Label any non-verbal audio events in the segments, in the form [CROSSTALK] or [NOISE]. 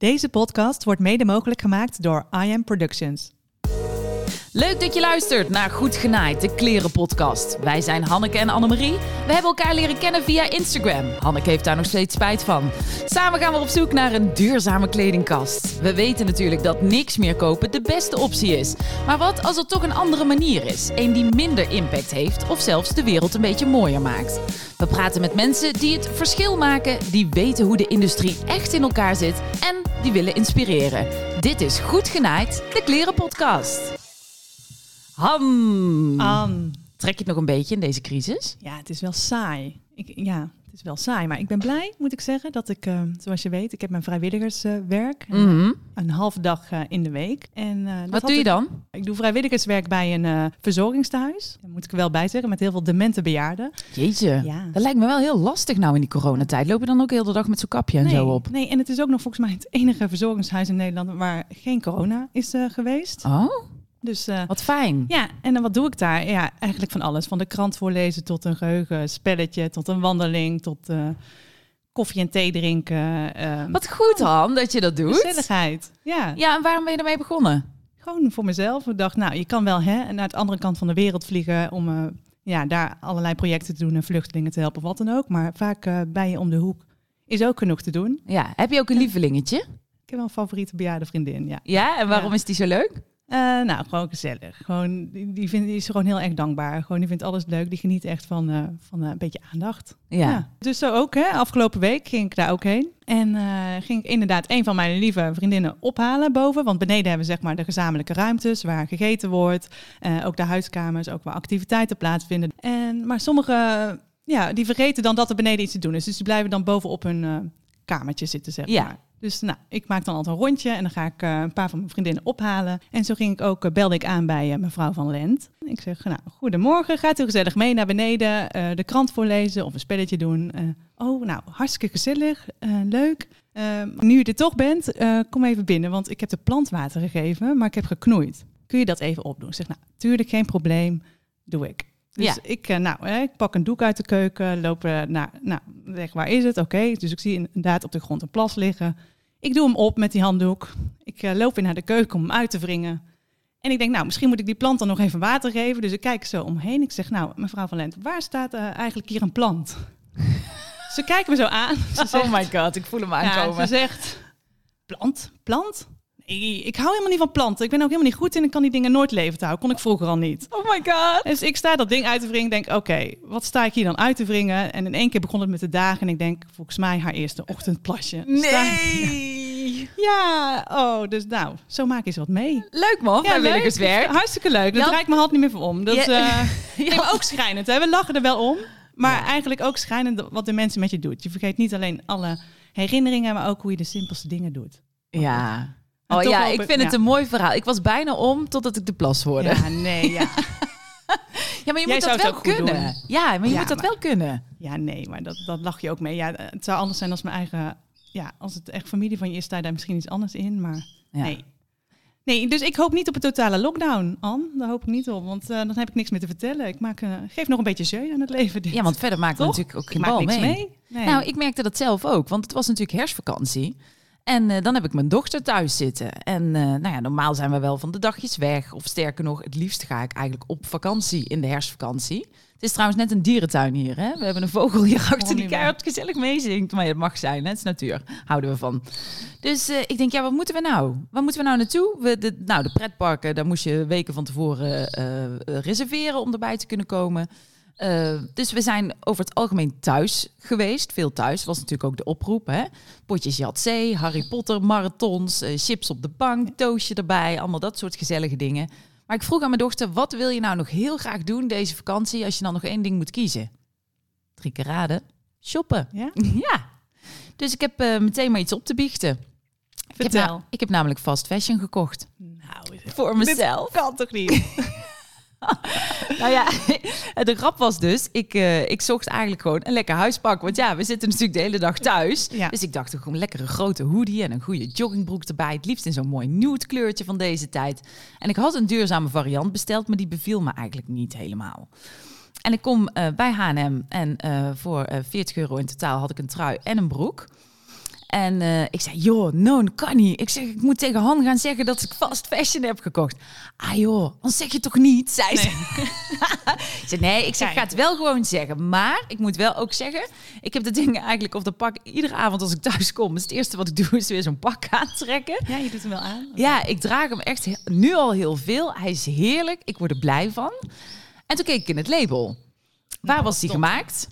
Deze podcast wordt mede mogelijk gemaakt door I Am Productions. Leuk dat je luistert naar Goed Genaaid, de klerenpodcast. Wij zijn Hanneke en Annemarie. We hebben elkaar leren kennen via Instagram. Hanneke heeft daar nog steeds spijt van. Samen gaan we op zoek naar een duurzame kledingkast. We weten natuurlijk dat niks meer kopen de beste optie is. Maar wat als er toch een andere manier is? Een die minder impact heeft of zelfs de wereld een beetje mooier maakt. We praten met mensen die het verschil maken, die weten hoe de industrie echt in elkaar zit en die willen inspireren. Dit is Goed Genaaid, de klerenpodcast. An. trek je het nog een beetje in deze crisis? Ja, het is wel saai. Ik, ja, het is wel saai. Maar ik ben blij, moet ik zeggen, dat ik, eh, zoals je weet, ik heb mijn vrijwilligerswerk. Mhm. Een halve dag eh, in de week. En, eh, Wat doe je dan? Ik doe vrijwilligerswerk bij een eh, verzorgingstehuis. Daar moet ik er wel bij zeggen, met heel veel demente bejaarden. Jeetje, Ja. dat lijkt me wel heel lastig nou in die coronatijd. Loop je dan ook heel de dag met zo'n kapje en nee, zo op? Nee, en het is ook nog volgens mij het enige verzorgingshuis in Nederland waar geen corona is geweest. Oh, Dus eh, wat fijn. ja, en dan wat doe ik daar? Ja, eigenlijk van alles. Van de krant voorlezen tot een geheugenspelletje, tot een wandeling, tot eh, koffie en thee drinken. eh, Wat goed Han, dat je dat doet. gezelligheid. Ja, Ja, en waarom ben je ermee begonnen? gewoon voor mezelf. Ik dacht, nou, je kan wel hè, naar de andere kant van de wereld vliegen om eh, ja, daar allerlei projecten te doen en vluchtelingen te helpen, of wat dan ook. Maar vaak bij je om de hoek is ook genoeg te doen. Ja, heb je ook een lievelingetje? Ik heb wel een favoriete bejaarde vriendin, ja. Ja, en waarom Ja. is die zo leuk? Eh, nou, gewoon gezellig. Gewoon, die, die is gewoon heel erg dankbaar. Gewoon, die vindt alles leuk. Die geniet echt van, eh, van eh, een beetje aandacht. Ja. Dus zo ook, hè. Afgelopen week ging ik daar ook heen. En ging ik inderdaad een van mijn lieve vriendinnen ophalen boven. Want beneden hebben we zeg maar de gezamenlijke ruimtes waar gegeten wordt. Ook de huiskamers, ook waar activiteiten plaatsvinden. En, maar sommigen, ja, die vergeten dan dat er beneden iets te doen is. Dus die blijven dan boven op hun kamertje zitten, zeg Ja. maar. Dus nou, ik maak dan altijd een rondje en dan ga ik eh, een paar van mijn vriendinnen ophalen. En zo ging ik ook, eh, belde ik aan bij eh, mevrouw van Lent. Ik zeg, nou, goedemorgen, gaat u gezellig mee naar beneden, de krant voorlezen of een spelletje doen? Oh, nou, hartstikke gezellig, leuk. Nu je er toch bent, kom even binnen, want ik heb de plant water gegeven, maar ik heb geknoeid. Kun je dat even opdoen? Ik zeg, nou, tuurlijk, geen probleem, doe ik. Dus Ja. ik, eh, nou, ik pak een doek uit de keuken, loop eh, naar, nou, zeg, waar is het? Oké, dus ik zie inderdaad op de grond een plas liggen. Ik doe hem op met die handdoek. Ik eh, loop weer naar de keuken om hem uit te wringen. En ik denk, nou, misschien moet ik die plant dan nog even water geven. Dus ik kijk zo omheen. Ik zeg, nou, mevrouw van Lent, waar staat eigenlijk hier een plant? ze kijken me zo aan. Ze [LAUGHS] zegt, Oh my god, ik voel hem ja, aankomen. ze zegt, plant? Plant? Ik hou helemaal niet van planten. Ik ben ook helemaal niet goed in. Ik kan die dingen nooit levend houden. Kon ik vroeger al niet. Oh my god. Dus ik sta dat ding uit te wringen. Denk, oké, wat sta ik hier dan uit te wringen? En in één keer begon het met de dagen. En ik denk, volgens mij haar eerste ochtendplasje. Nee. [LAUGHS] Ja, oh, dus nou, zo maak je eens wat mee. Leuk man, vrijwilligerswerk. leuk. Hartstikke leuk. Daar Jan- draai ik mijn hand niet meer voor om. Dat, Ja. eh, [LAUGHS] Ja. nee, ook schrijnend. Hè? We lachen er wel om. Maar Ja. eigenlijk ook schrijnend wat de mensen met je doet. Je vergeet niet alleen alle herinneringen, maar ook hoe je de simpelste dingen doet. Ja. Oh ja, ik vind het ja. een mooi verhaal. Ik was bijna om totdat ik de plas hoorde. Ja, Ja, nee, [LAUGHS] ja. maar je Jij moet dat wel kunnen. Ja, maar je Ja, moet dat maar- wel kunnen. Ja, nee, maar dat, dat lach je ook mee. Ja, het zou anders zijn als mijn eigen... Ja, als het echt familie van je is, sta je daar misschien iets anders in. Maar Ja. nee. Nee, dus ik hoop niet op een totale lockdown, Anne. Daar hoop ik niet op, want eh, dan heb ik niks meer te vertellen. Ik maak, eh, geef nog een beetje jeu aan het leven. dit. Ja, want verder maakt er Toch? natuurlijk ook ik geen maak bal niks mee. mee. Nee. Nou, ik merkte dat zelf ook, want het was natuurlijk herfstvakantie. En eh, dan heb ik mijn dochter thuis zitten. En eh, nou ja, normaal zijn we wel van de dagjes weg. Of sterker nog, het liefst ga ik eigenlijk op vakantie in de herfstvakantie. Het is trouwens net een dierentuin hier. Hè? We hebben een vogel hier achter die keihard gezellig meezingt. Maar het mag zijn, hè? het is natuur. Houden we van. Dus eh, ik denk, ja, wat moeten we nou? Waar moeten we nou naartoe? We, de, nou, de pretparken, daar moest je weken van tevoren reserveren om erbij te kunnen komen. Eh, dus we zijn over het algemeen thuis geweest. Veel thuis was natuurlijk ook de oproep. Hè? Potjes Jatzee, Harry Potter, marathons, eh, chips op de bank, toastje erbij. Allemaal dat soort gezellige dingen. Maar ik vroeg aan mijn dochter, wat wil je nou nog heel graag doen deze vakantie... als je dan nog één ding moet kiezen? Drie keer raden. Shoppen. Ja? [LAUGHS] Ja. Dus ik heb eh, meteen maar iets op te biechten. Ik heb, Vertel. ik heb namelijk fast fashion gekocht. Nou, Voor mezelf. kan toch niet? [LAUGHS] [LAUGHS] Nou ja, [LAUGHS] de grap was dus, ik, eh, ik zocht eigenlijk gewoon een lekker huispak. Want ja, we zitten natuurlijk de hele dag thuis. Ja. Dus ik dacht, gewoon een lekkere grote hoodie en een goede joggingbroek erbij. Het liefst in zo'n mooi nude kleurtje van deze tijd. En ik had een duurzame variant besteld, maar die beviel me eigenlijk niet helemaal. En ik kom eh, bij H&M en eh, voor eh 40 euro in totaal had ik een trui en een broek. En eh, ik zei, joh, no, dat kan niet. Ik zeg, ik moet tegen Han gaan zeggen dat ik fast fashion heb gekocht. Ah joh, dan zeg je toch niet, zei ze. [LAUGHS] ik zei, nee, ik zeg, ik ga het wel gewoon zeggen. Maar ik moet wel ook zeggen, ik heb de dingen eigenlijk op de pak iedere avond als ik thuis kom. Dus het eerste wat ik doe is weer zo'n pak [LAUGHS] aantrekken. Ja, je doet hem wel aan. Ja, ik draag hem echt nu al heel veel. Hij is heerlijk. Ik word er blij van. En toen keek ik in het label. Waar was die top. gemaakt?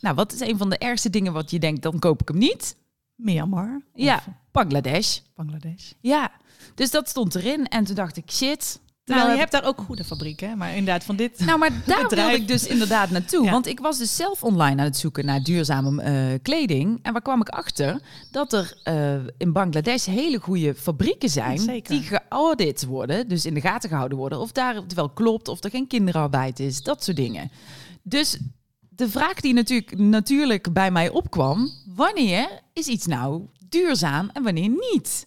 Nou, wat is een van de ergste dingen wat je denkt, dan koop ik hem niet? Myanmar. Ja, Bangladesh. Bangladesh. Ja, dus dat stond erin. En toen dacht ik, shit. Terwijl Nou, je hebt daar ook goede fabrieken, hè? maar inderdaad van dit... Nou, maar [LAUGHS] daar bedrijf. wilde ik dus inderdaad naartoe. Ja. Want ik was dus zelf online aan het zoeken naar duurzame eh, kleding. En waar kwam ik achter? Dat er eh, in Bangladesh hele goede fabrieken zijn... Zeker. die geaudit worden, dus in de gaten gehouden worden... of daar het wel klopt, of er geen kinderarbeid is, dat soort dingen. Dus de vraag die natuurlijk, natuurlijk bij mij opkwam... wanneer is iets nou duurzaam en wanneer niet?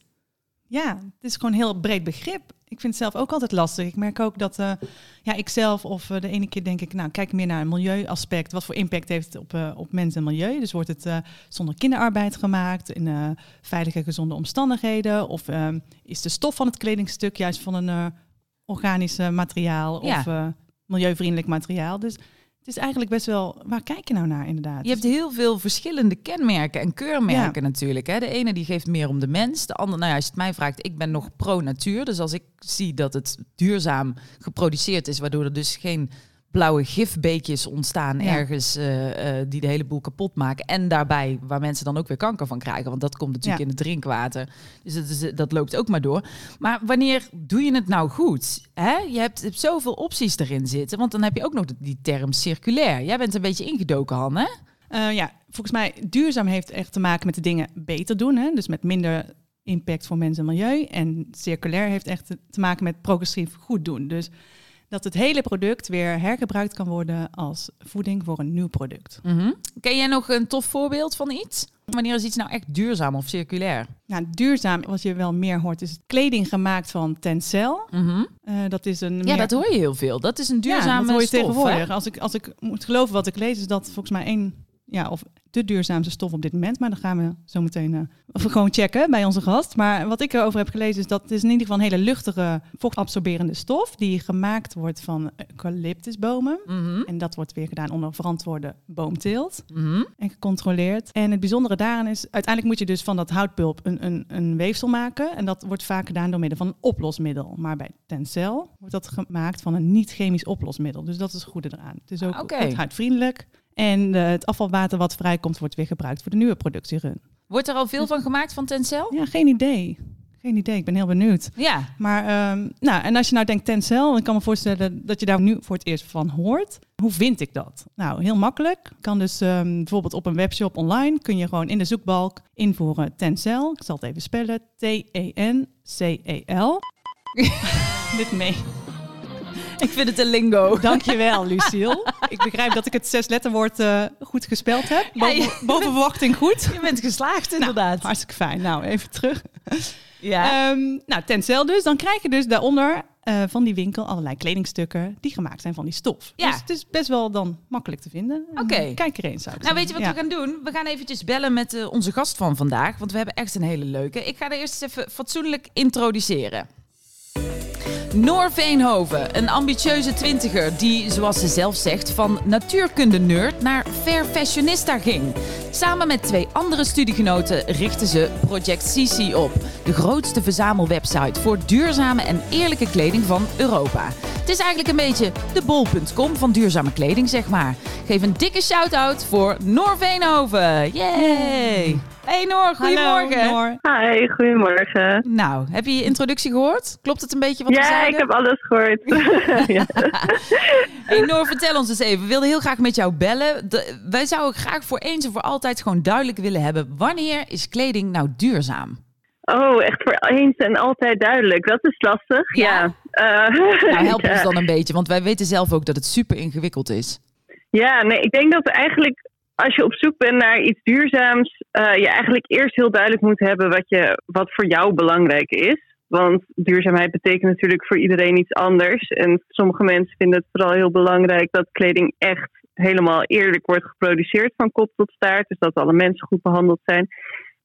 Ja, het is gewoon een heel breed begrip. Ik vind het zelf ook altijd lastig. Ik merk ook dat eh, ja, ik zelf of eh, de ene keer denk ik, nou kijk meer naar een milieuaspect. Wat voor impact heeft het op, eh, op mens en milieu? Dus wordt het zonder kinderarbeid gemaakt, in veilige, gezonde omstandigheden? Of ehm, is de stof van het kledingstuk juist van een organisch materiaal Ja. of milieuvriendelijk materiaal? Dus het is eigenlijk best wel, waar kijk je nou naar inderdaad? Je hebt heel veel verschillende kenmerken en keurmerken natuurlijk. Hè. De ene die geeft meer om de mens. De andere, nou ja, als je het mij vraagt, ik ben nog pro-natuur. Dus als ik zie dat het duurzaam geproduceerd is, waardoor er dus geen blauwe gifbeekjes ontstaan Ja. ergens eh, eh, die de hele boel kapot maken. En daarbij waar mensen dan ook weer kanker van krijgen. Want dat komt natuurlijk Ja. in het drinkwater. Dus dat, is, dat loopt ook maar door. Maar wanneer doe je het nou goed? Hè? Je hebt, hebt zoveel opties erin zitten. Want dan heb je ook nog die term circulair. Jij bent een beetje ingedoken, Han, hè? Eh, ja, volgens mij duurzaam heeft echt te maken met de dingen beter doen. Hè? Dus met minder impact voor mens en milieu. En circulair heeft echt te- te maken met progressief goed doen. Dus dat het hele product weer hergebruikt kan worden als voeding voor een nieuw product. Mhm. Ken jij nog een tof voorbeeld van iets? Wanneer is iets nou echt duurzaam of circulair? Nou, duurzaam, wat je wel meer hoort, is kleding gemaakt van Tencel. Mhm. Eh, dat is een Ja, dat hoor je heel veel. Dat is een duurzame ja, dat hoor je stof, tegenwoordig. hè? Als ik, als ik moet geloven wat ik lees, is dat volgens mij één, ja, of de duurzaamste stof op dit moment. Maar dan gaan we zo meteen we gewoon checken bij onze gast. Maar wat ik erover heb gelezen, is dat het is in ieder geval een hele luchtige, vochtabsorberende stof die gemaakt wordt van eucalyptusbomen. Mhm. En dat wordt weer gedaan onder verantwoorde boomteelt Mhm. en gecontroleerd. En het bijzondere daaraan is, uiteindelijk moet je dus van dat houtpulp een, een, een weefsel maken. En dat wordt vaak gedaan door middel van een oplosmiddel. Maar bij Tencel wordt dat gemaakt van een niet-chemisch oplosmiddel. Dus dat is het goede eraan. Het is ook Ah, het houtvriendelijk. En eh, het afvalwater wat vrijkomt, wordt weer gebruikt voor de nieuwe productierun. Wordt er al veel van gemaakt van Tencel? Ja, geen idee. Geen idee, ik ben heel benieuwd. Ja. Maar, ehm, nou, en als je nou denkt Tencel, ik kan me voorstellen dat je daar nu voor het eerst van hoort. Hoe vind ik dat? Nou, heel makkelijk. Kan dus ehm, bijvoorbeeld op een webshop online, kun je gewoon in de zoekbalk invoeren Tencel. Ik zal het even spellen. T-E-N-C-E-L. [LAUGHS] Dit mee. Ik vind het een lingo. Dankjewel, Lucille. Ik begrijp dat ik het zesletterwoord eh goed gespeld heb. Ja, Boven, je- boven verwachting goed. Je bent geslaagd, inderdaad. Hartstikke fijn. Nou, even terug. ja. Ehm, nou, Tencel dus. Dan krijg je dus daaronder eh, van die winkel allerlei kledingstukken die gemaakt zijn van die stof. Ja. Dus het is best wel dan makkelijk te vinden. En Oké. Kijk er eens, ik Nou, weet je wat we gaan doen? We gaan eventjes bellen met eh, onze gast van vandaag. Want we hebben echt een hele leuke. Ik ga er eerst eens even fatsoenlijk introduceren. Noor Veenhoven, een ambitieuze twintiger die, zoals ze zelf zegt, van natuurkunde-nerd naar fair fashionista ging. Samen met twee andere studiegenoten richtten ze Project CC op, de grootste verzamelwebsite voor duurzame en eerlijke kleding van Europa. Het is eigenlijk een beetje de bol.com van duurzame kleding, zeg maar. Geef een dikke shout-out voor Noor Veenhoven. Yay! Hey Noor, goedemorgen. Hallo, Noor. Hi, goedemorgen. Nou, heb je je introductie gehoord? Klopt het een beetje wat we Ja, zeiden? ik heb alles gehoord. [LAUGHS] [LAUGHS] ja. [LAUGHS] Hey Noor, vertel ons eens even. We wilden heel graag met jou bellen. De- wij zouden graag voor eens en voor altijd gewoon duidelijk willen hebben... wanneer is kleding nou duurzaam? Oh, echt voor eens en altijd duidelijk. Dat is lastig. Ja? Ja, Eh, Nou, help ja. ons dan een beetje, want wij weten zelf ook dat het super ingewikkeld is. Ja, nee, ik denk dat eigenlijk als je op zoek bent naar iets duurzaams, eh, je eigenlijk eerst heel duidelijk moet hebben wat, je, wat voor jou belangrijk is. Want duurzaamheid betekent natuurlijk voor iedereen iets anders. En sommige mensen vinden het vooral heel belangrijk dat kleding echt helemaal eerlijk wordt geproduceerd van kop tot staart. Dus dat alle mensen goed behandeld zijn.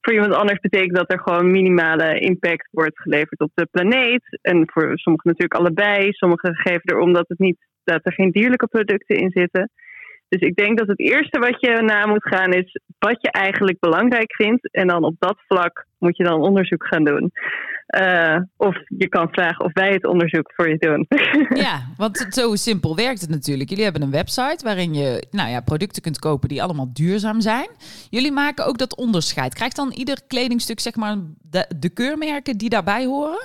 voor iemand anders betekent dat er gewoon minimale impact wordt geleverd op de planeet. En voor sommigen natuurlijk allebei. Sommigen geven er omdat het niet, dat er geen dierlijke producten in zitten. Dus ik denk dat het eerste wat je na moet gaan is wat je eigenlijk belangrijk vindt. En dan op dat vlak moet je dan onderzoek gaan doen. Uh, of je kan vragen of wij het onderzoek voor je doen. [LAUGHS] Ja, want zo simpel werkt het natuurlijk. Jullie hebben een website waarin je nou ja, producten kunt kopen die allemaal duurzaam zijn. Jullie maken ook dat onderscheid. Krijgt dan ieder kledingstuk zeg maar de, de keurmerken die daarbij horen?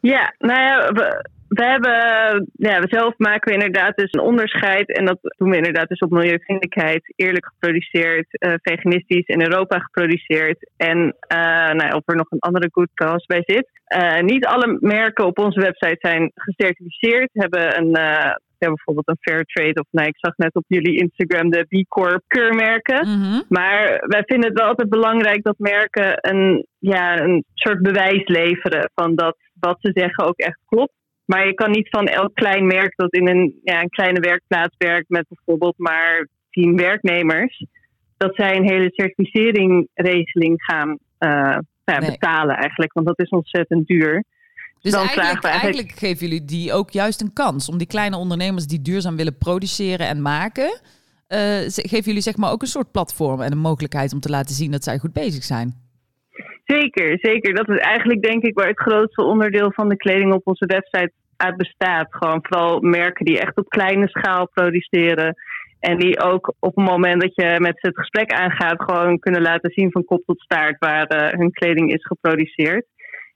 Ja, nou ja, we, we hebben, ja, we zelf maken we inderdaad dus een onderscheid. En dat doen we inderdaad dus op milieuvriendelijkheid. Eerlijk geproduceerd, uh, veganistisch in Europa geproduceerd. En uh, nou, of er nog een andere good cause bij zit. Uh, niet alle merken op onze website zijn gecertificeerd. Hebben een, hebben bijvoorbeeld een fair trade. Of nou, ik zag net op jullie Instagram de B Corp keurmerken. Mhm. Maar wij vinden het wel altijd belangrijk dat merken een, ja, een soort bewijs leveren van dat wat ze zeggen ook echt klopt. Maar je kan niet van elk klein merk dat in een, ja, een kleine werkplaats werkt met bijvoorbeeld maar tien werknemers, dat zij een hele certificeringregeling gaan uh, ja, betalen eigenlijk. Want dat is ontzettend duur. Dus eigenlijk, eigenlijk... geven jullie die ook juist een kans om die kleine ondernemers die duurzaam willen produceren en maken, uh, geven jullie zeg maar ook een soort platform en een mogelijkheid om te laten zien dat zij goed bezig zijn. Zeker, zeker. Dat is eigenlijk denk ik waar het grootste onderdeel van de kleding op onze website uit bestaat. Gewoon vooral merken die echt op kleine schaal produceren. En die ook op het moment dat je met ze het gesprek aangaat, gewoon kunnen laten zien van kop tot staart waar uh, hun kleding is geproduceerd.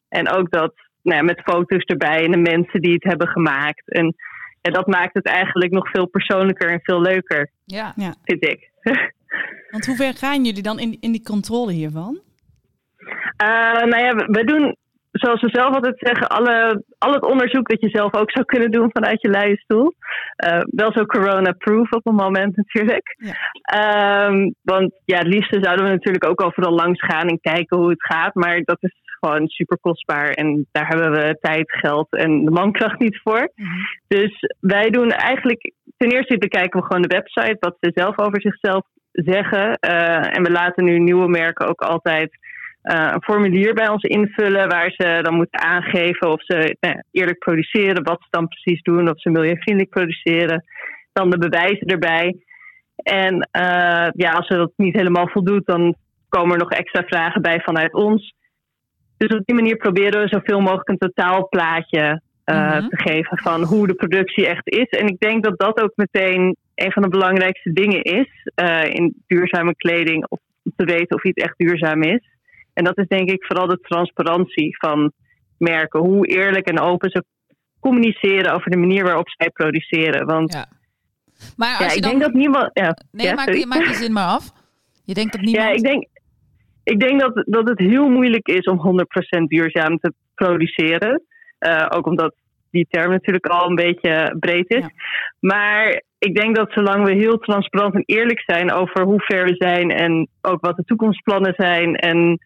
En ook dat nou ja, met foto's erbij en de mensen die het hebben gemaakt. En ja, dat maakt het eigenlijk nog veel persoonlijker en veel leuker, ja. vind ik. [LAUGHS] Want hoe ver gaan jullie dan in, in die controle hiervan? Uh, nou ja, we doen, zoals we zelf altijd zeggen, alle, al het onderzoek dat je zelf ook zou kunnen doen vanuit je luie stoel. Uh, wel zo corona-proof op een moment natuurlijk. Ja. Um, want ja, het liefste zouden we natuurlijk ook overal langs gaan en kijken hoe het gaat. Maar dat is gewoon super kostbaar. En daar hebben we tijd, geld en de mankracht niet voor. Mhm. Dus wij doen eigenlijk, ten eerste bekijken we gewoon de website, wat ze zelf over zichzelf zeggen. Uh, en we laten nu nieuwe merken ook altijd een formulier bij ons invullen waar ze dan moeten aangeven of ze nou, eerlijk produceren, wat ze dan precies doen, of ze milieuvriendelijk produceren. Dan de bewijzen erbij. En uh, ja, als ze dat niet helemaal voldoet, dan komen er nog extra vragen bij vanuit ons. Dus op die manier proberen we zoveel mogelijk een totaalplaatje uh, mm-hmm. te geven van hoe de productie echt is. En ik denk dat dat ook meteen een van de belangrijkste dingen is in duurzame kleding, om te weten of iets echt duurzaam is. En dat is denk ik vooral de transparantie van merken. Hoe eerlijk en open ze communiceren over de manier waarop zij produceren. Want ja. Maar als ja, je ik dan... denk dat niemand. Ja, nee, ja, maak, je, maak je zin maar af. Je denkt dat niemand. Ja, ik denk, ik denk dat, dat het heel moeilijk is om 100% duurzaam te produceren. Uh, ook omdat die term natuurlijk al een beetje breed is. Maar ik denk dat zolang we heel transparant en eerlijk zijn over hoe ver we zijn en ook wat de toekomstplannen zijn en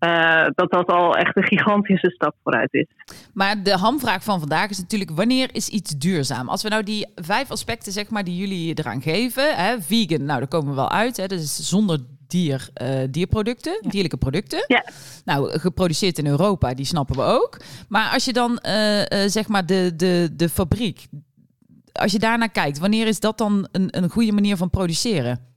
uh, dat dat al echt een gigantische stap vooruit is. Maar de hamvraag van vandaag is natuurlijk: wanneer is iets duurzaam? Als we nou die vijf aspecten, zeg maar, die jullie eraan geven, hè, vegan, nou, daar komen we wel uit. Hè, dat is zonder dier, uh, dierproducten, ja. dierlijke producten. Ja. Nou, geproduceerd in Europa, die snappen we ook. Maar als je dan, uh, zeg maar, de, de, de fabriek, als je daarnaar kijkt, wanneer is dat dan een, een goede manier van produceren?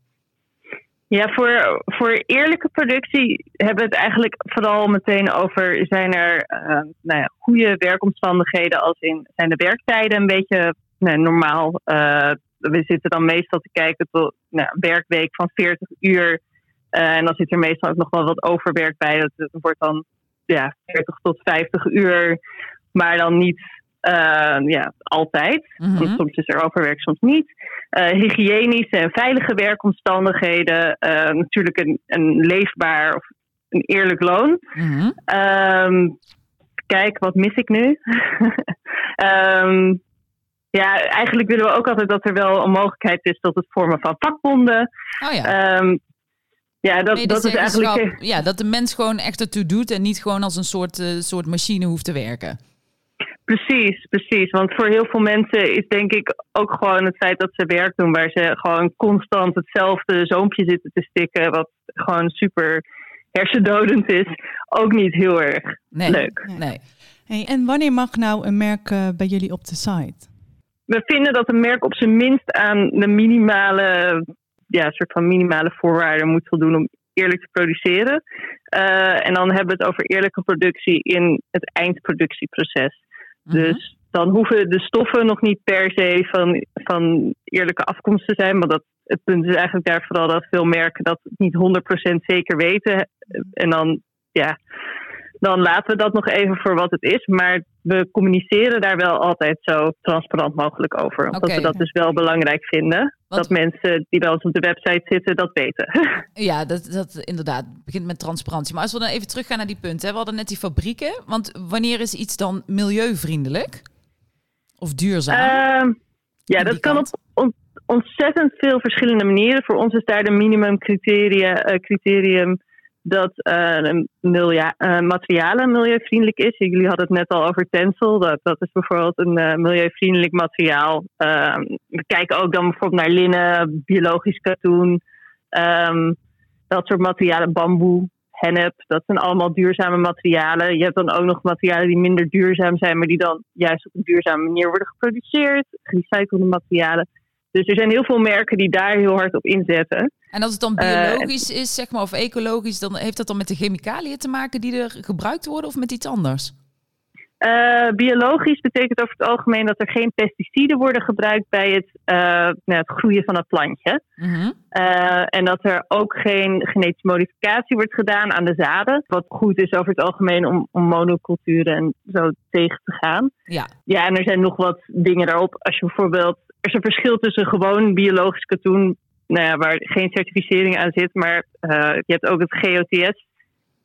Ja, voor, voor eerlijke productie hebben we het eigenlijk vooral meteen over: zijn er uh, nou ja, goede werkomstandigheden, als in zijn de werktijden een beetje nou, normaal? Uh, we zitten dan meestal te kijken tot nou, werkweek van 40 uur. Uh, en dan zit er meestal ook nog wel wat overwerk bij. Dat, dat wordt dan ja, 40 tot 50 uur, maar dan niet uh, ja, altijd. Mhm. Soms is er overwerk, soms niet. Uh, hygiënische en veilige werkomstandigheden. Uh, natuurlijk een, een leefbaar of een eerlijk loon. Mhm. Um, kijk, wat mis ik nu? um, [LAUGHS] ja, eigenlijk willen we ook altijd dat er wel een mogelijkheid is tot het vormen van vakbonden. Oh ja. Um, ja, dat, dat is eigenlijk. Ja, dat de mens gewoon echt ertoe doet en niet gewoon als een soort, uh, soort machine hoeft te werken. Precies, precies. Want voor heel veel mensen is denk ik ook gewoon het feit dat ze werk doen waar ze gewoon constant hetzelfde zoompje zitten te stikken, wat gewoon super hersendodend is, ook niet heel erg Nee. leuk. Nee. Hey, en wanneer mag nou een merk eh, bij jullie op de site? We vinden dat een merk op zijn minst aan de minimale, ja, soort van minimale voorwaarden moet voldoen om eerlijk te produceren. Eh, en dan hebben we het over eerlijke productie in het eindproductieproces. Mhm. Dus dan hoeven de stoffen nog niet per se van, van eerlijke afkomst te zijn. Maar dat, het punt is eigenlijk daar vooral dat veel merken dat niet 100% zeker weten. En dan, ja, dan laten we dat nog even voor wat het is. Maar we communiceren daar wel altijd zo transparant mogelijk over. Omdat we dat dus wel belangrijk vinden. Want- Dat mensen die bij ons op de website zitten dat weten. [LAUGHS] Ja, dat, dat inderdaad begint met transparantie. Maar als we dan even teruggaan naar die punten. We hadden net die fabrieken. Want wanneer is iets dan milieuvriendelijk? Of duurzaam? Ehm, ja, dat kan op kant. ontzettend veel verschillende manieren. Voor ons is daar de minimumcriterium eh, criterium dat eh, een milia- eh, materialen milieuvriendelijk is. Jullie hadden het net al over tencel. Dat, dat is bijvoorbeeld een eh, milieuvriendelijk materiaal. Ehm, we kijken ook dan bijvoorbeeld naar linnen, biologisch katoen. ehm, dat soort materialen, bamboe, hennep. Dat zijn allemaal duurzame materialen. Je hebt dan ook nog materialen die minder duurzaam zijn, maar die dan juist op een duurzame manier worden geproduceerd. Gerecyclede materialen. Dus er zijn heel veel merken die daar heel hard op inzetten. En als het dan eh, biologisch is, zeg maar, of ecologisch, dan heeft dat dan met de chemicaliën te maken die er gebruikt worden of met iets anders? Eh, biologisch betekent over het algemeen dat er geen pesticiden worden gebruikt bij het, eh, nou, het groeien van het plantje. Mhm. En dat er ook geen genetische modificatie wordt gedaan aan de zaden. Wat goed is over het algemeen om, om monoculturen en zo tegen te gaan. Ja, Ja, en er zijn nog wat dingen daarop. Als je bijvoorbeeld. Er is een verschil tussen gewoon biologisch katoen. Nou ja, waar geen certificering aan zit. Maar eh, je hebt ook het GOTS.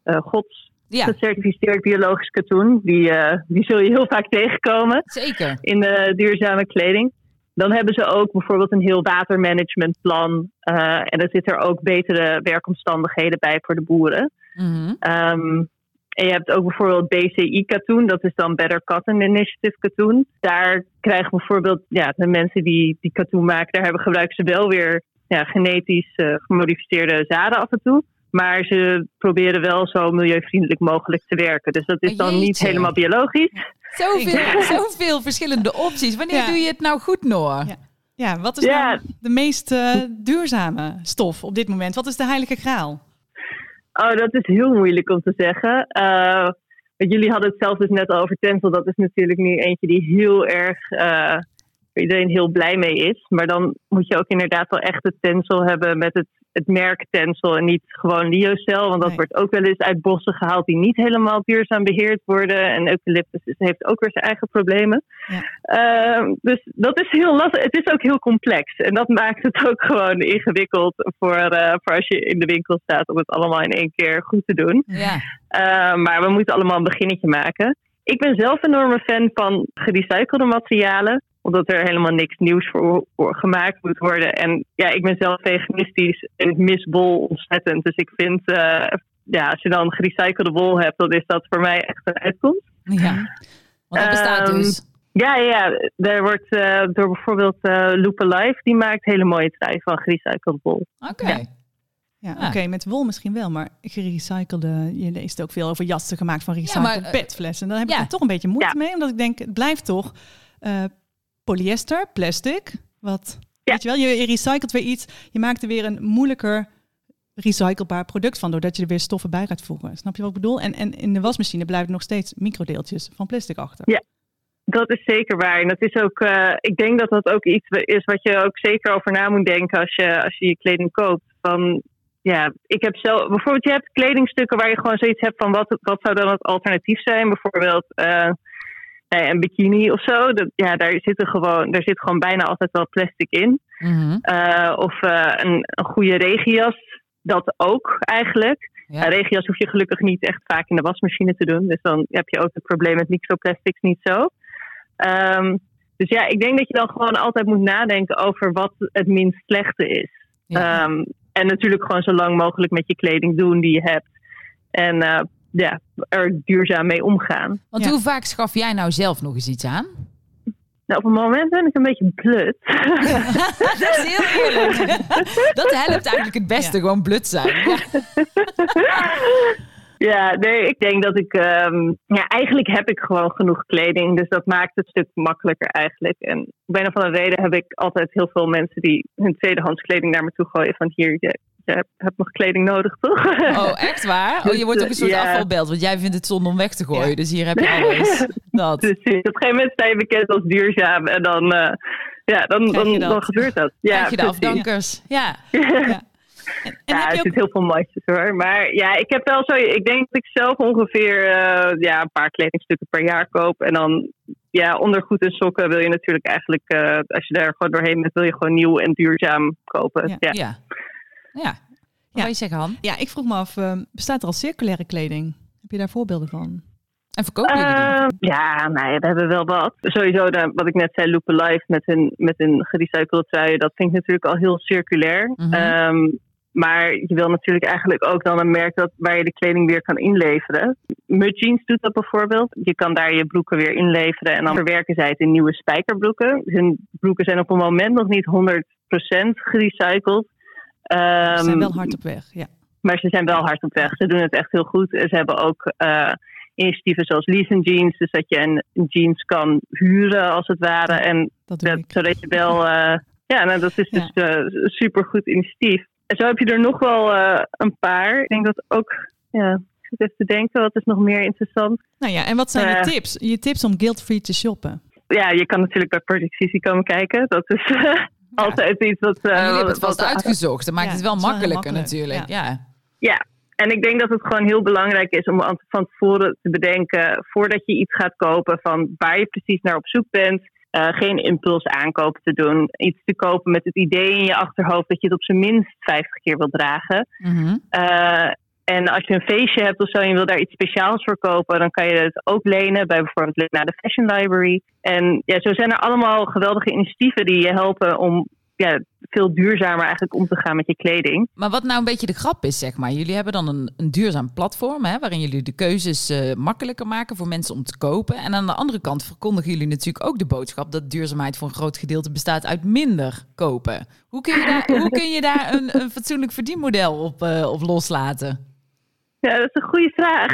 eh GOTS ja gecertificeerd biologisch katoen. Die, eh, die zul je heel vaak tegenkomen zeker. in de duurzame kleding. Dan hebben ze ook bijvoorbeeld een heel watermanagementplan. eh en er zitten er ook betere werkomstandigheden bij voor de boeren. Mhm. Ehm, en je hebt ook bijvoorbeeld BCI katoen, dat is dan Better Cotton Initiative katoen. Daar krijgen bijvoorbeeld ja, de mensen die, die katoen maken, daar hebben gebruiken ze wel weer ja, genetisch eh, gemodificeerde zaden af en toe. Maar ze proberen wel zo milieuvriendelijk mogelijk te werken. Dus dat is dan niet helemaal biologisch. Zoveel, [LAUGHS] zoveel verschillende opties. Wanneer Ja. doe je het nou goed, Noor? Ja. Ja, wat is Ja. nou de meest eh, duurzame stof op dit moment? Wat is de heilige graal? Oh, dat is heel moeilijk om te zeggen. Eh, want jullie hadden het zelf dus net al over Tencel. Dat is natuurlijk nu eentje die heel erg, eh, waar iedereen heel blij mee is. Maar dan moet je ook inderdaad wel echt het Tencel hebben met het, het merk Tencel en niet gewoon Liocel. Want dat Nee. wordt ook wel eens uit bossen gehaald die niet helemaal duurzaam beheerd worden. En eucalyptus heeft ook weer zijn eigen problemen. Ja. Eh, dus dat is heel lastig. Het is ook heel complex. En dat maakt het ook gewoon ingewikkeld voor, eh, voor als je in de winkel staat om het allemaal in één keer goed te doen. Ja. Uh, maar we moeten allemaal een beginnetje maken. Ik ben zelf een enorme fan van gerecyclede materialen. Omdat er helemaal niks nieuws voor, voor gemaakt moet worden. En ja, ik ben zelf veganistisch en ik mis wol ontzettend. Dus ik vind, eh, ja, als je dan gerecyclede wol hebt, dan is dat voor mij echt een uitkomst. ja. Want dat bestaat Ehm, dus. Ja, ja, er wordt eh, door bijvoorbeeld uh, Loop Alive, die maakt hele mooie trui van gerecycled wol. Oké. ja. Ja, Ah. oké, met wol misschien wel, maar gerecyclede, je leest ook veel over jassen gemaakt van recycled maar, eh, petflessen. Dan heb ik ja. er toch een beetje moeite Ja. mee, omdat ik denk, het blijft toch eh, polyester, plastic, wat, Ja. weet je wel, je, je recycelt weer iets, je maakt er weer een moeilijker recyclebaar product van, doordat je er weer stoffen bij gaat voegen. Snap je wat ik bedoel? En, en in de wasmachine blijven nog steeds microdeeltjes van plastic achter. Ja. Dat is zeker waar. En dat is ook, eh, ik denk dat dat ook iets is wat je ook zeker over na moet denken als je als je, je kleding koopt. Van, ja, ik heb zelf, bijvoorbeeld, je hebt kledingstukken waar je gewoon zoiets hebt van wat, wat zou dan het alternatief zijn? Bijvoorbeeld eh, eh, een bikini of zo. Dat, ja, daar zit, er gewoon, daar zit gewoon bijna altijd wel plastic in. Mhm. Eh, of eh, een, een goede regenjas, dat ook eigenlijk. Ja. Ja. regenjas hoef je gelukkig niet echt vaak in de wasmachine te doen. Dus dan heb je ook het probleem met microplastics niet zo. Ehm, dus ja, ik denk dat je dan gewoon altijd moet nadenken over wat het minst slechte is. Ja. Ehm, en natuurlijk gewoon zo lang mogelijk met je kleding doen die je hebt. En ja, er duurzaam mee omgaan. Want Ja. hoe vaak schaf jij nou zelf nog eens iets aan? Nou, op het moment ben ik een beetje blut. [LAUGHS] dat is heel eerlijk. [LAUGHS] dat helpt eigenlijk het beste, Ja. gewoon blut zijn. Ja. [LAUGHS] Ja, nee, ik denk dat ik. ehm, ja, eigenlijk heb ik gewoon genoeg kleding. Dus dat maakt het stuk makkelijker eigenlijk. En op een of andere reden heb ik altijd heel veel mensen die hun tweedehands kleding naar me toe gooien. Van hier, je, je hebt- hebt nog kleding nodig, toch? [LAUGHS] Oh, echt waar? Oh, je wordt ook een soort Ja. afvalbelt, want jij vindt het zonde om weg te gooien. Ja. Dus hier heb je [LAUGHS] alles. Dat. Dus op een gegeven moment sta je bekend als duurzaam. En dan, eh, ja, dan, dan, dan gebeurt dat. Ja, Krijg je de precies. afdankers. Ja. [LAUGHS] Ja. En, en ja, heb er je ook heel veel matjes hoor. Maar ja, ik heb wel zo. Ik denk dat ik zelf ongeveer eh, ja, een paar kledingstukken per jaar koop. En dan ja, ondergoed en sokken wil je natuurlijk eigenlijk, eh, als je daar gewoon doorheen bent, wil je gewoon nieuw en duurzaam kopen. Ja. Ja. Ja. Ja. Wat wil je zeggen, Han? Ja, ik vroeg me af, eh, bestaat er al circulaire kleding? Heb je daar voorbeelden van? En verkopen jullie die? Eh, ja, nee, we hebben wel wat. Sowieso, de, wat ik net zei, Loop Alive met hun, met hun gerecyclede truien, dat vind ik natuurlijk al heel circulair. Mhm. Ehm, maar je wil natuurlijk eigenlijk ook dan een merk dat, waar je de kleding weer kan inleveren. Mud Jeans doet dat bijvoorbeeld. Je kan daar je broeken weer inleveren en dan verwerken zij het in nieuwe spijkerbroeken. Hun broeken zijn op het moment nog niet 100% gerecycled. Ze Ehm, zijn wel hard op weg, ja. maar ze zijn wel hard op weg. Ze doen het echt heel goed. Ze hebben ook eh, initiatieven zoals leasing jeans. Dus dat je een, jeans kan huren als het ware. En Dat dat, zodat je wel... eh, ja, nou, dat is dus een supergoed initiatief. En zo heb je er nog wel eh, een paar. Ik denk dat ook... Ja, ik zit even te denken, wat is nog meer interessant? Nou ja, en wat zijn je tips? Je tips om guilt-free te shoppen? Ja, je kan natuurlijk bij Project Sisi komen kijken. Dat is [LAUGHS] altijd iets wat... eh, En jullie hebben het vast uitgezocht. Dat maakt Ja, het wel makkelijker makkelijk, natuurlijk. Ja. Ja, en ik denk dat het gewoon heel belangrijk is om aan- van tevoren te bedenken, voordat je iets gaat kopen, van waar je precies naar op zoek bent. Eh, geen impuls aankopen te doen. Iets te kopen met het idee in je achterhoofd dat je het op zijn minst 50 keer wil dragen. Mhm. Eh, en als je een feestje hebt of zo en je wil daar iets speciaals voor kopen, dan kan je het ook lenen bij bijvoorbeeld naar de Fashion Library. En ja, zo zijn er allemaal geweldige initiatieven die je helpen om ja, veel duurzamer eigenlijk om te gaan met je kleding. Maar wat nou een beetje de grap is, zeg maar. Jullie hebben dan een, een duurzaam platform, hè, waarin jullie de keuzes eh, makkelijker maken voor mensen om te kopen. En aan de andere kant verkondigen jullie natuurlijk ook de boodschap dat duurzaamheid voor een groot gedeelte bestaat uit minder kopen. Hoe kun je daar, [LAUGHS] hoe kun je daar een, een fatsoenlijk verdienmodel op, eh, op loslaten? Ja, dat is een goede vraag.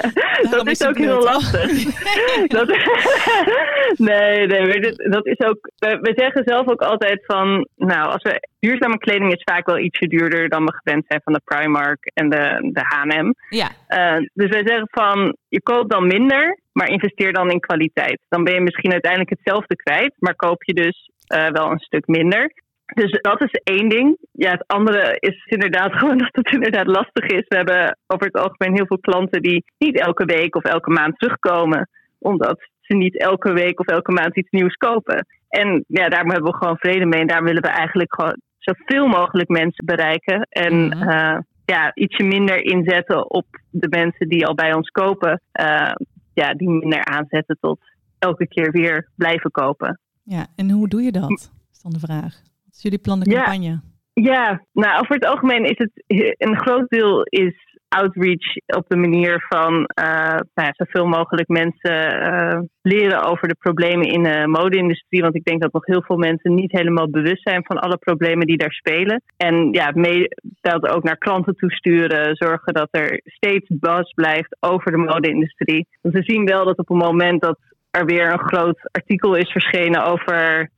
[LAUGHS] dat is ook heel lastig. [LAUGHS] dat, [LAUGHS] nee, nee, dat is ook. We, we zeggen zelf ook altijd van. Nou, als we, duurzame kleding is vaak wel ietsje duurder dan we gewend zijn van de Primark en de, de HM. Ja, Eh, dus wij zeggen van. Je koopt dan minder, maar investeer dan in kwaliteit. Dan ben je misschien uiteindelijk hetzelfde kwijt, maar koop je dus eh, wel een stuk minder. Dus dat is één ding. Ja, het andere is inderdaad [LAUGHS] gewoon dat het inderdaad lastig is. We hebben over het algemeen heel veel klanten die niet elke week of elke maand terugkomen. Omdat ze niet elke week of elke maand iets nieuws kopen. En ja, daar hebben we gewoon vrede mee. En daar willen we eigenlijk gewoon zoveel mogelijk mensen bereiken. En Mhm. eh, ja, ietsje minder inzetten op de mensen die al bij ons kopen. Eh, ja, die minder aanzetten tot elke keer weer blijven kopen. Ja, en hoe doe je dat? Is dan de vraag. Is jullie plan de campagne? Ja, nou, over het algemeen is het een groot deel is outreach op de manier van eh, nou ja, zoveel mogelijk mensen eh, leren over de problemen in de mode-industrie. Want ik denk dat nog heel veel mensen niet helemaal bewust zijn van alle problemen die daar spelen. En ja, mee, dat ook naar klanten toesturen, zorgen dat er steeds buzz blijft over de mode-industrie. Want we zien wel dat op het moment dat er weer een groot artikel is verschenen over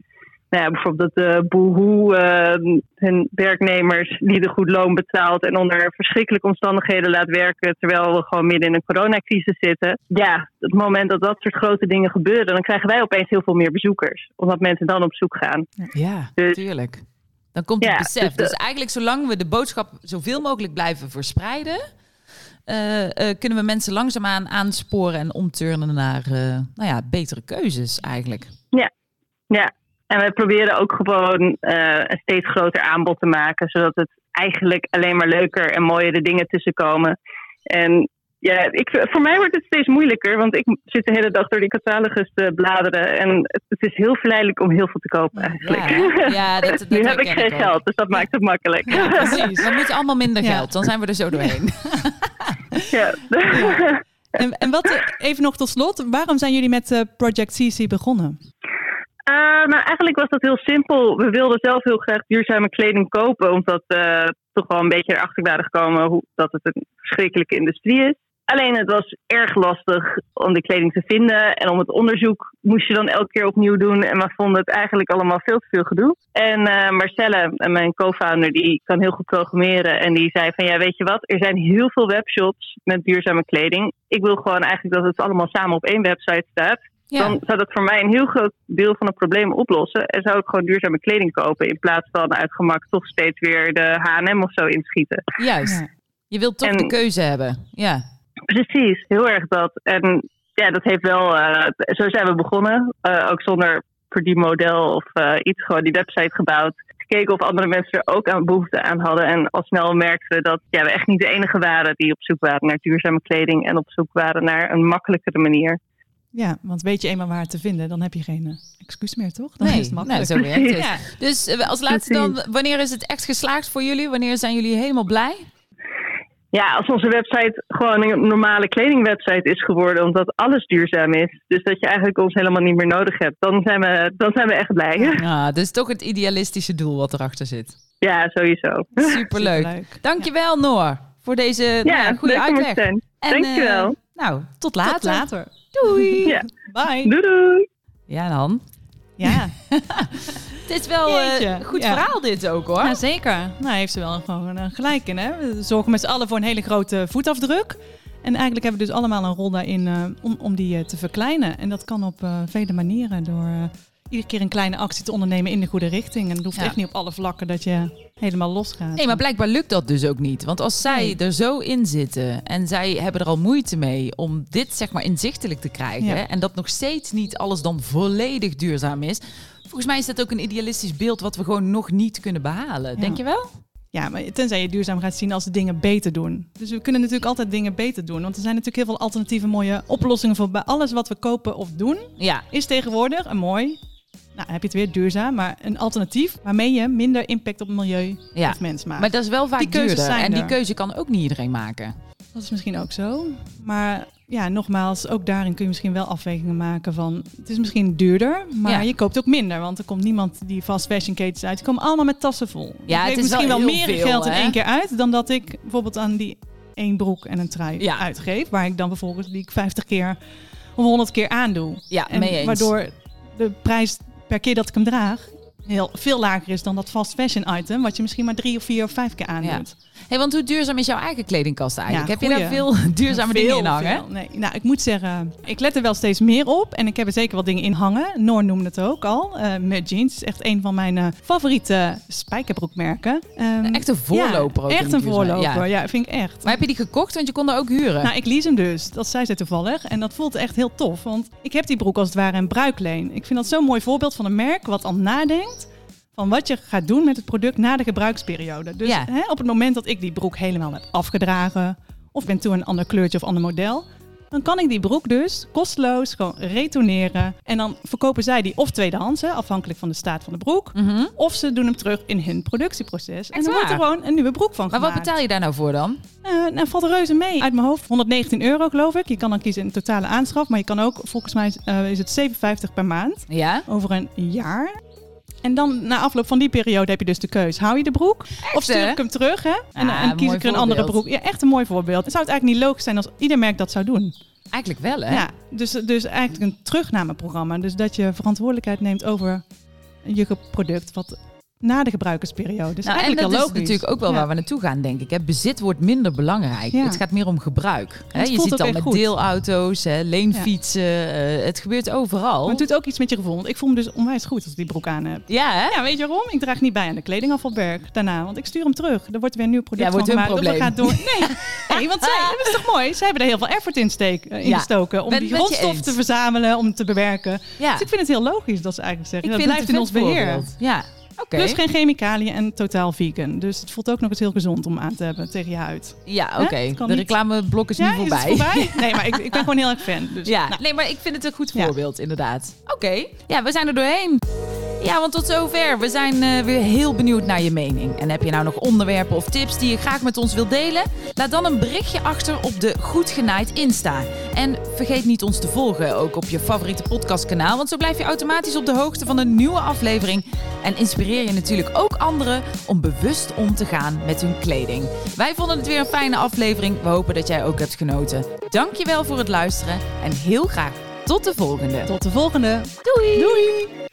nou ja, bijvoorbeeld dat de Boohoo eh, hun werknemers niet een goed loon betaalt en onder verschrikkelijke omstandigheden laat werken terwijl we gewoon midden in een coronacrisis zitten. Ja, op het moment dat dat soort grote dingen gebeuren, dan krijgen wij opeens heel veel meer bezoekers. Omdat mensen dan op zoek gaan. ja, Dus- tuurlijk. Dan komt het Ja, besef. dus, Dus, eh, eigenlijk zolang we de boodschap zoveel mogelijk blijven verspreiden... eh, eh, kunnen we mensen langzaamaan aansporen en omturnen naar eh, nou ja, betere keuzes eigenlijk. Ja, en we proberen ook gewoon eh, een steeds groter aanbod te maken, zodat het eigenlijk alleen maar leuker en mooiere dingen tussen komen. En ja, ik, voor mij wordt het steeds moeilijker, want ik zit de hele dag door die catalogus te bladeren. En het, het is heel verleidelijk om heel veel te kopen eigenlijk. Ja, ja, [LAUGHS] dat, dat nu heb ik geen ook. geld, dus dat maakt het makkelijk. Ja, [LAUGHS] precies. Dan moet je allemaal minder Ja. geld. Dan zijn we er zo doorheen. [LAUGHS] Ja. En, en wat, even nog tot slot, waarom zijn jullie met eh, Project CC begonnen? Eh, nou, eigenlijk was dat heel simpel. We wilden zelf heel graag duurzame kleding kopen, omdat eh, toch wel een beetje erachter waren gekomen hoe, dat het een verschrikkelijke industrie is. Alleen het was erg lastig om de kleding te vinden. En om het onderzoek moest je dan elke keer opnieuw doen. En we vonden het eigenlijk allemaal veel te veel gedoe. En uh, Marcelle, mijn co-founder, die kan heel goed programmeren. En die zei van ja, weet je wat, er zijn heel veel webshops met duurzame kleding. Ik wil gewoon eigenlijk dat het allemaal samen op één website staat. Dan zou dat voor mij een heel groot deel van het probleem oplossen. En zou ik gewoon duurzame kleding kopen. In plaats van uit gemak toch steeds weer de HM of zo inschieten. Juist. Je wilt toch de keuze hebben. Ja. Precies, heel erg dat. En ja, dat heeft wel. Uh, zo zijn we begonnen. Uh, ook zonder verdienmodel of uh, iets. Gewoon die website gebouwd. Gekeken of andere mensen er ook aan behoefte aan hadden. En al snel merkten we dat ja, we echt niet de enige waren die op zoek waren naar duurzame kleding. En op zoek waren naar een makkelijkere manier. Ja, want weet je eenmaal waar te vinden, dan heb je geen excuus meer, toch? Dan nee, is het makkelijk. Nou, zo werkt het. Ja. Dus als laatste dan, wanneer is het echt geslaagd voor jullie? Wanneer zijn jullie helemaal blij? Ja, als onze website gewoon een normale kledingwebsite is geworden, omdat alles duurzaam is. Dus dat je eigenlijk ons helemaal niet meer nodig hebt. Dan zijn we, dan zijn we echt blij. Ja, dus toch het idealistische doel wat erachter zit. Ja, sowieso. Superleuk. Superleuk. Dankjewel ja. Noor voor deze ja, nou, goede uitleg. En, Dankjewel. Uh, nou, tot later. Tot later. Doei. Ja. Bye. Doei doei. Ja dan. Ja. [LAUGHS] Het is wel een uh, goed verhaal dit ook hoor. Ja, zeker. Nou, heeft ze wel gewoon uh, gelijk in. Hè? We zorgen met z'n allen voor een hele grote voetafdruk. En eigenlijk hebben we dus allemaal een rol daarin uh, om, om die te verkleinen. En dat kan op vele manieren. Door iedere keer een kleine actie te ondernemen in de goede richting. En het hoeft echt niet op alle vlakken dat je helemaal losgaat. Nee, maar blijkbaar lukt dat dus ook niet. Want als zij er zo in zitten en zij hebben er al moeite mee om dit zeg maar inzichtelijk te krijgen. En dat nog steeds niet alles dan volledig duurzaam is. Volgens mij is dat ook een idealistisch beeld wat we gewoon nog niet kunnen behalen. Denk je wel? Ja, maar tenzij je duurzaam gaat zien als de dingen beter doen. Dus we kunnen natuurlijk altijd dingen beter doen. Want er zijn natuurlijk heel veel alternatieve mooie oplossingen voor bij alles wat we kopen of doen. Ja. Is tegenwoordig een mooi nou, heb je het weer duurzaam, maar een alternatief waarmee je minder impact op het milieu ja. of mens maakt. Maar dat is wel vaak die duurder. Zijn en die keuze kan ook niet iedereen maken. Dat is misschien ook zo. Maar ja, nogmaals, ook daarin kun je misschien wel afwegingen maken van... het is misschien duurder, maar je koopt ook minder. Want er komt niemand die fast fashion ketens uit. Die komen allemaal met tassen vol. Ja, het is misschien wel, wel meer veel, geld in één keer uit... dan dat ik bijvoorbeeld aan die één broek en een trui uitgeef. Waar ik dan bijvoorbeeld die ik 50 keer of 100 keer aandoe. Ja, en mee eens. Waardoor de prijs per keer dat ik hem draag heel veel lager is dan dat fast fashion item, wat je misschien maar drie of vier of vijf keer aandoet. Hey, want hoe duurzaam is jouw eigen kledingkast eigenlijk? Heb je daar veel [LAUGHS] duurzame dingen in hangen? Nee, nou, ik moet zeggen, ik let er wel steeds meer op. En ik heb er zeker wel dingen in hangen. Noor noemde het ook al. Uh, met jeans is echt een van mijn uh, favoriete spijkerbroekmerken. Um, echt een voorloper ook. Echt een voorloper, ja. vind ik echt. Maar heb je die gekocht? Want je kon er ook huren. Nou, ik lease hem dus. Dat zei ze toevallig. En dat voelt echt heel tof. Want ik heb die broek als het ware een bruikleen. Ik vind dat zo'n mooi voorbeeld van een merk wat al nadenkt van wat je gaat doen met het product na de gebruiksperiode. Dus hè, op het moment dat ik die broek helemaal heb afgedragen, of ben toe een ander kleurtje of ander model, dan kan ik die broek dus kosteloos gewoon retourneren. En dan verkopen zij die of tweedehands, afhankelijk van de staat van de broek. Mhm. Of ze doen hem terug in hun productieproces. en dan wordt er gewoon een nieuwe broek van maar gemaakt. Maar wat betaal je daar nou voor dan? Uh, nou, valt reuze mee. Uit mijn hoofd 119 euro geloof ik. Je kan dan kiezen in totale aanschaf. Maar je kan ook, volgens mij uh, is het 57 per maand. Ja? Over een jaar. En dan na afloop van die periode heb je dus de keus. Hou je de broek of stuur ik hem terug? Hè? En, ja, en kies ik er een andere broek. Ja, echt een mooi voorbeeld. Het zou het eigenlijk niet logisch zijn als ieder merk dat zou doen. Eigenlijk wel, hè? Ja, dus, dus eigenlijk een terugnameprogramma. Dus dat je verantwoordelijkheid neemt over je product. Wat na de gebruikersperiode. Dus nou, en dat is natuurlijk ook wel waar we naartoe gaan, denk ik. Hè. Bezit wordt minder belangrijk. Het gaat meer om gebruik. Hè. Je ziet al met goed. deelauto's, hè, leenfietsen. Uh, het gebeurt overal. Maar het doet ook iets met je gevoel. Want ik voel me dus onwijs goed als ik die broek aan heb. Ja, hè? Ja, weet je waarom? Ik draag niet bij aan de kledingafvalberg daarna. Want ik stuur hem terug. Er wordt weer een nieuw product ja, wordt van gemaakt. Probleem. Gaat door. Nee, [LAUGHS] nee want zij, dat is toch mooi? Zij hebben er heel veel effort in, steek, uh, in gestoken. Om die grondstof te verzamelen, om te bewerken. Dus ik vind het heel logisch dat ze eigenlijk zeggen. Ik dat blijft in ons beheer. Ja. Okay. Plus geen chemicaliën en totaal vegan. Dus het voelt ook nog eens heel gezond om aan te hebben tegen je huid. Ja, oké. De reclameblok is nu voorbij. Is voorbij. [LAUGHS] Nee, maar ik, ik, ben gewoon heel erg fan. Dus, ja, nou. nee, maar ik vind het een goed voorbeeld, inderdaad. Oké, ja, we zijn er doorheen. Ja, want tot zover. We zijn uh, weer heel benieuwd naar je mening. En heb je nou nog onderwerpen of tips die je graag met ons wilt delen? Laat dan een berichtje achter op de Goed Genaaid Insta. En vergeet niet ons te volgen, ook op je favoriete podcastkanaal. Want zo blijf je automatisch op de hoogte van een nieuwe aflevering. En inspireer je natuurlijk ook anderen om bewust om te gaan met hun kleding. Wij vonden het weer een fijne aflevering. We hopen dat jij ook hebt genoten. Dankjewel voor het luisteren en heel graag tot de volgende. Tot de volgende. Doei. Doei.